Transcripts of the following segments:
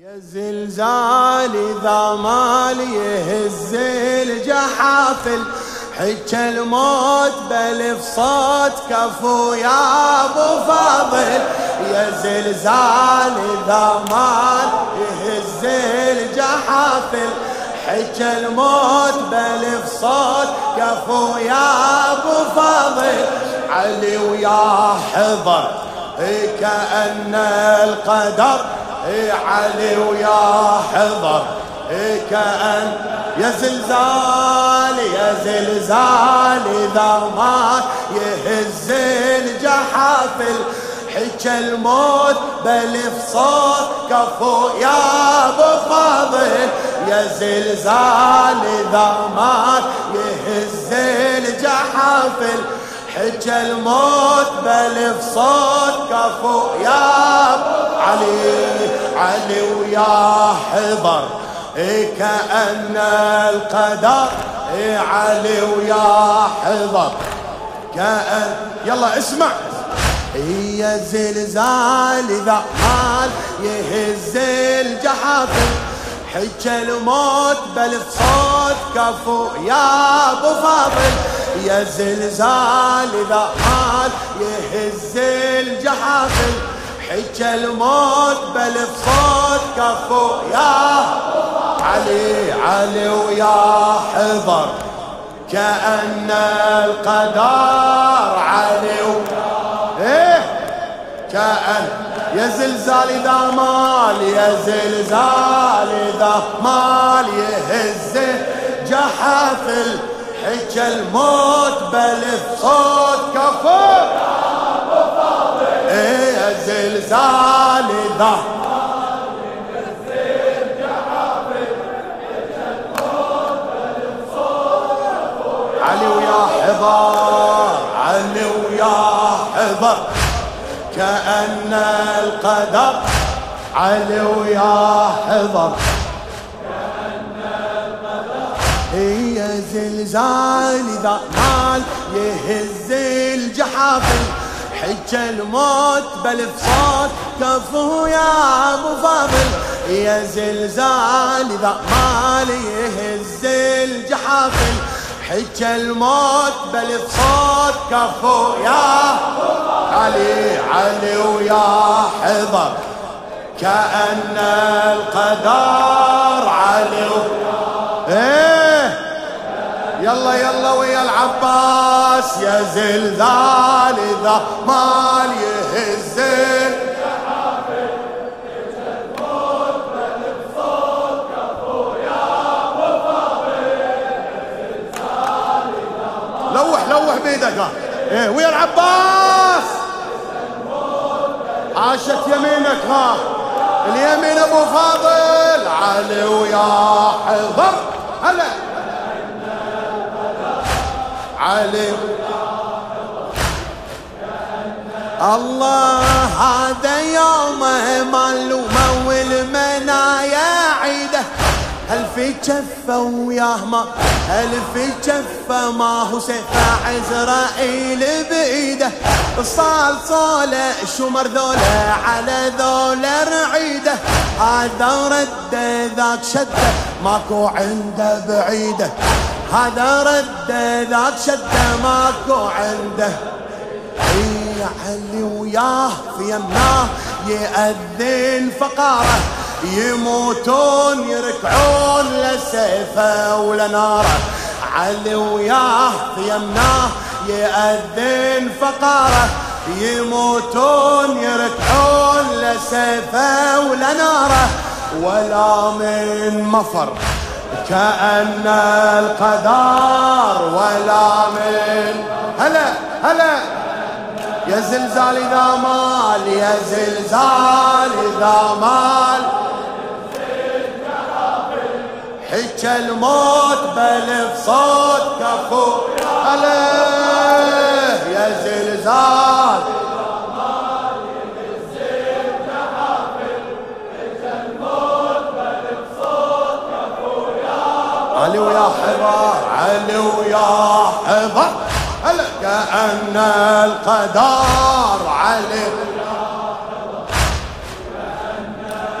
يا زلزال اذا مال يهز الجحافل حج الموت بلف صوت كفو يا أبو فاضل. يا زلزال اذا مال يهز الجحافل حج الموت بلف صوت كفو يا أبو فاضل. علي ويا حضر كأن القدر علي ويا حضر. كأن يا زلزال يا زلزال إذا ما يهز الجحافل حكى الموت بلف صوت كفو يا أبو فاضل يا زلزال إذا مات. يهز الجحافل حكى الموت بلف صوت كفو يا علي علي ويا حضر. إيه كأن القدر. إيه علي ويا حضر. كأن يلا اسمع. هي زلزال ذا مال يهز الجحافل حكى الموت بلف صوت كفو يا أبو فاضل. يا زلزال ذا مال يهز الجحافل حكى الموت بلف صوت كفو يا علي علي ويا حضر كأن القدر علي إيه؟ كأن يا زلزال اذا مال يا زلزال اذا مال يهز جحافل. حكى الموت بلف صوت اذا علي ويا حضر علي ويا حضر كأن القدر علي ويا حضر هي زلزال ذا مال يهز الجحافل. حج الموت بلف صوت كفو يا أبو فاضل يا زلزال ذا مال يهز الجحافل. حج الموت بلف صوت كفو يا علي علي ويا حضر. كأن القدر علي. إيه؟ يلا يلا ويا العباس يا زلزال إذا مال يهز. لوح لوح بيدك ها. إيه ويا العباس. عاشت يمينك ها. اليمين أبو فاضل علي ويا حضر. هلا. علي الله هذا يومه ملومه والمنايا عيده هل في جفة هل في جفة ما هو سيف عزرائيل بإيده صال صالة شمر ذولا على ذولا رعيده هذا رد ذاك شدة ماكو عنده بعيدة. هذا رد ذاك شدة ماكو عنده. اي علي وياه في يمناه يأذن فقارة. يموتون يركعون لسيفه ولناره. علي وياه في يمناه يأذن فقارة. يموتون يركعون لسيفه ولناره ولا من مفر. كأن القدر ولا من هلا هلا. يا زلزال إذا مال يا زلزال إذا مال. حكى الموت بلف صوت كفو. هلا يا زلزال. علي ويا حضر هلا كأن القدر علي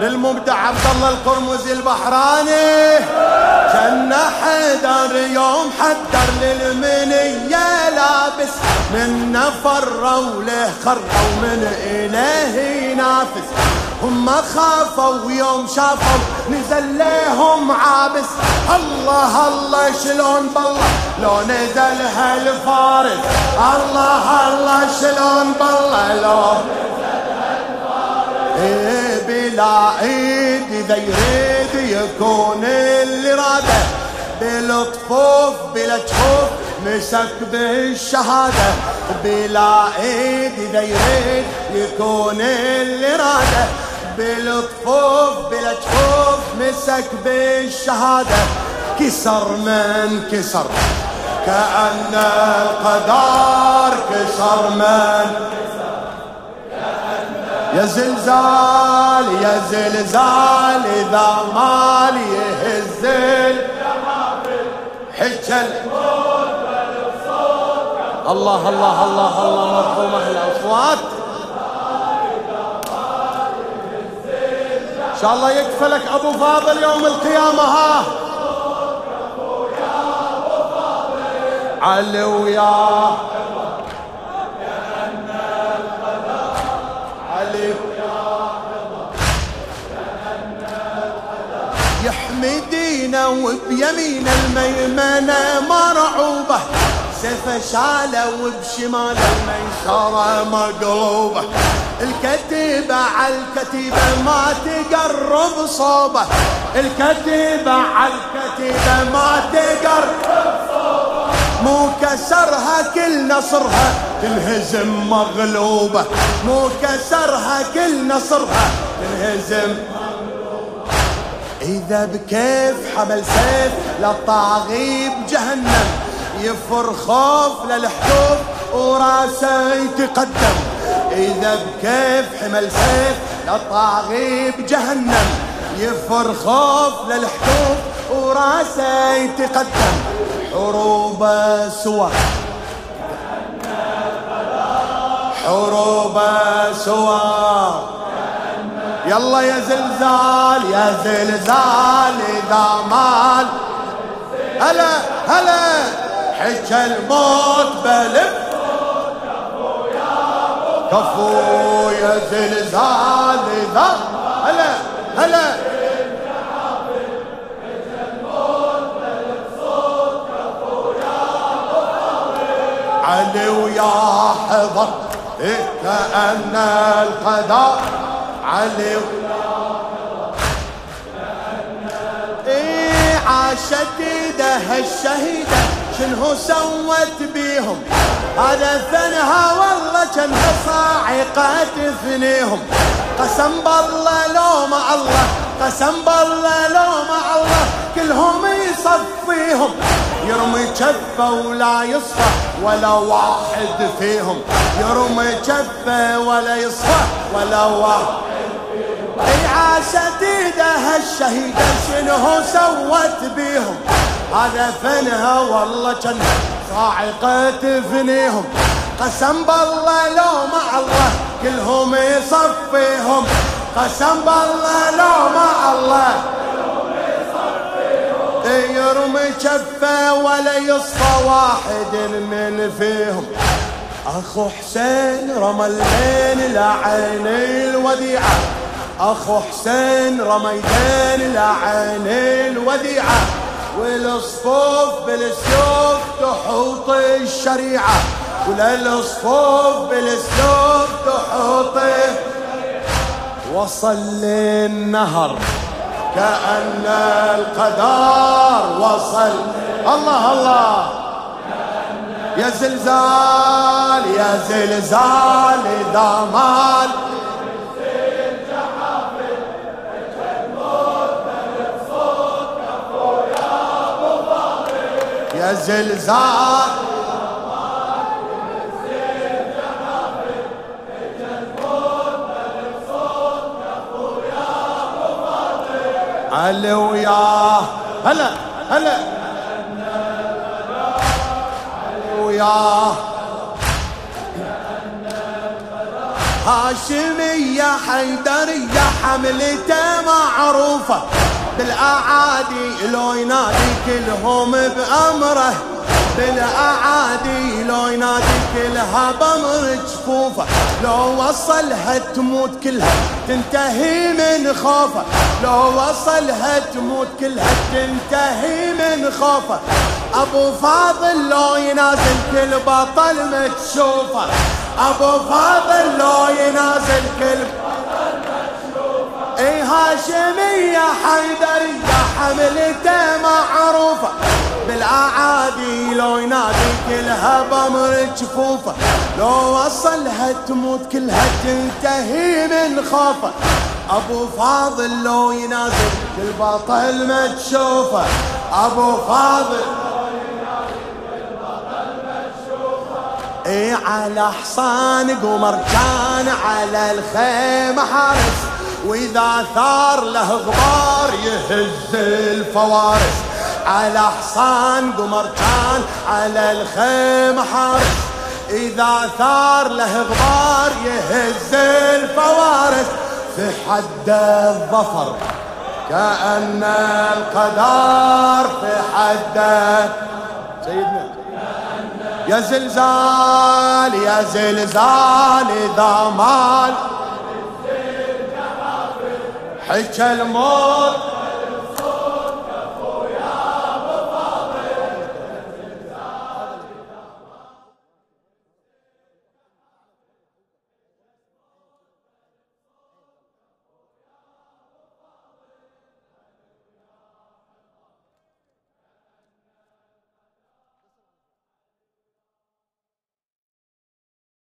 للمبدع عبد الله القرمزي البحراني. كأن حدر يوم حدر للمنية لابس من نفر وله خروا من إله ينافس هم خافوا يوم شافوا نزل لهم عابس. الله الله شلون بالله؟ لو نزل هالفارس الله الله شلون بالله؟ لو إيه بلا ايد إذا يريد يكون اللي راده. بالطفوف بلا جفوف مسك بالشهادة. بلا ايد إذا يريد يكون اللي راده. بالطفوف بلا جفوف مسك بالشهادة. كسر من كسر كأن القدر كسر من يا زلزال يا زلزال إذا مال يهزل حجل الله الله الله الله مرحوم أهل الأصوات. إن شاء الله يكفلك أبو فاضل يوم القيامة ها؟ علي وياه يحمدينا وبيمين الميمنة مرعوبة سيفه شاله وبشمال الميسرة مقلوبة. الكتيبة على الكتيبة ما تقرب صوبة. الكتيبة على الكتيبة ما تقرب صوبة. مو كسرها كل نصرها تنهزم مغلوبة. مو كسرها كل نصرها تنهزم إذا بكيف حمل سيف للطاغي بجهنم يفر خوف للحدود. وراسه يتقدم. إذا بكيف حمل سيف للطاغي بجهنم. يفر خوف للحدود وراسه يتقدم. حروب سوا حروب سوا يلا يا زلزال يا زلزال إذا مال. هلا هلا. حج الموت بلف كفو يا زلزال اذا هلا هلا. علي ويا حضر إيه كأن القدر علي إيه عاشت ايدها الشهيدة شنو سوت بيهم؟ هذا ثنها والله كانها صاعقة تثنيهم قسم بالله لو مع الله قسم بالله لو مع الله كلهم يصفيهم. يرمي كفه ولا يصفى ولا واحد فيهم. يرمي كفه ولا يصفى ولا واحد اي عاشت ايدها الشهيدة شنو سوت بيهم؟ هذا فنها والله كان صاعقة تفنيهم قسم بالله لو مع الله كلهم يصفيهم. قسم بالله لو مع الله يرمي كفه ولا يصفى واحد من فيهم. أخو حسين رمى الليل لعين الوديعة. أخو حسين رميدين لعين الوديعة. والصفوف بالسيوف تحوط الشريعة. وللصفوف بالسيوف تحوط وصل للنهر كأن القدر وصل. الله الله. يا زلزال يا زلزال دمال يا زلزال علي وياه هلا هلا. علي وياه هاشمية حيدرية حملته معروفة. بالأعادي لو ينادي كلهم بأمره بالأعادي لو ينادي كلها بمر جفوفه لو وصلها تموت كلها تنتهي من خوفه لو وصلها تموت كلها تنتهي من خوفه. أبو فاضل لو ينازل كل بطل ما تشوفه أبو فاضل لو ينازل كل اي هاشمية حيدرية حملته معروفة. بالأعادي لو ينادي كلها بمر جفوفه لو وصلها تموت كلها تنتهي من خوفة. أبو فاضل لو ينازل كل بطل ما تشوفه. أبو فاضل اي على حصان قمر كان على الخيمة حارس. وإذا ثار له غبار يهز الفوارس. على حصان قمر كان على الخيمة حارس. إذا ثار له غبار يهز الفوارس. في حد الظفر كأن القدر في حد سيدنا. يا زلزال يا زلزال إذا مال. حكى الموت.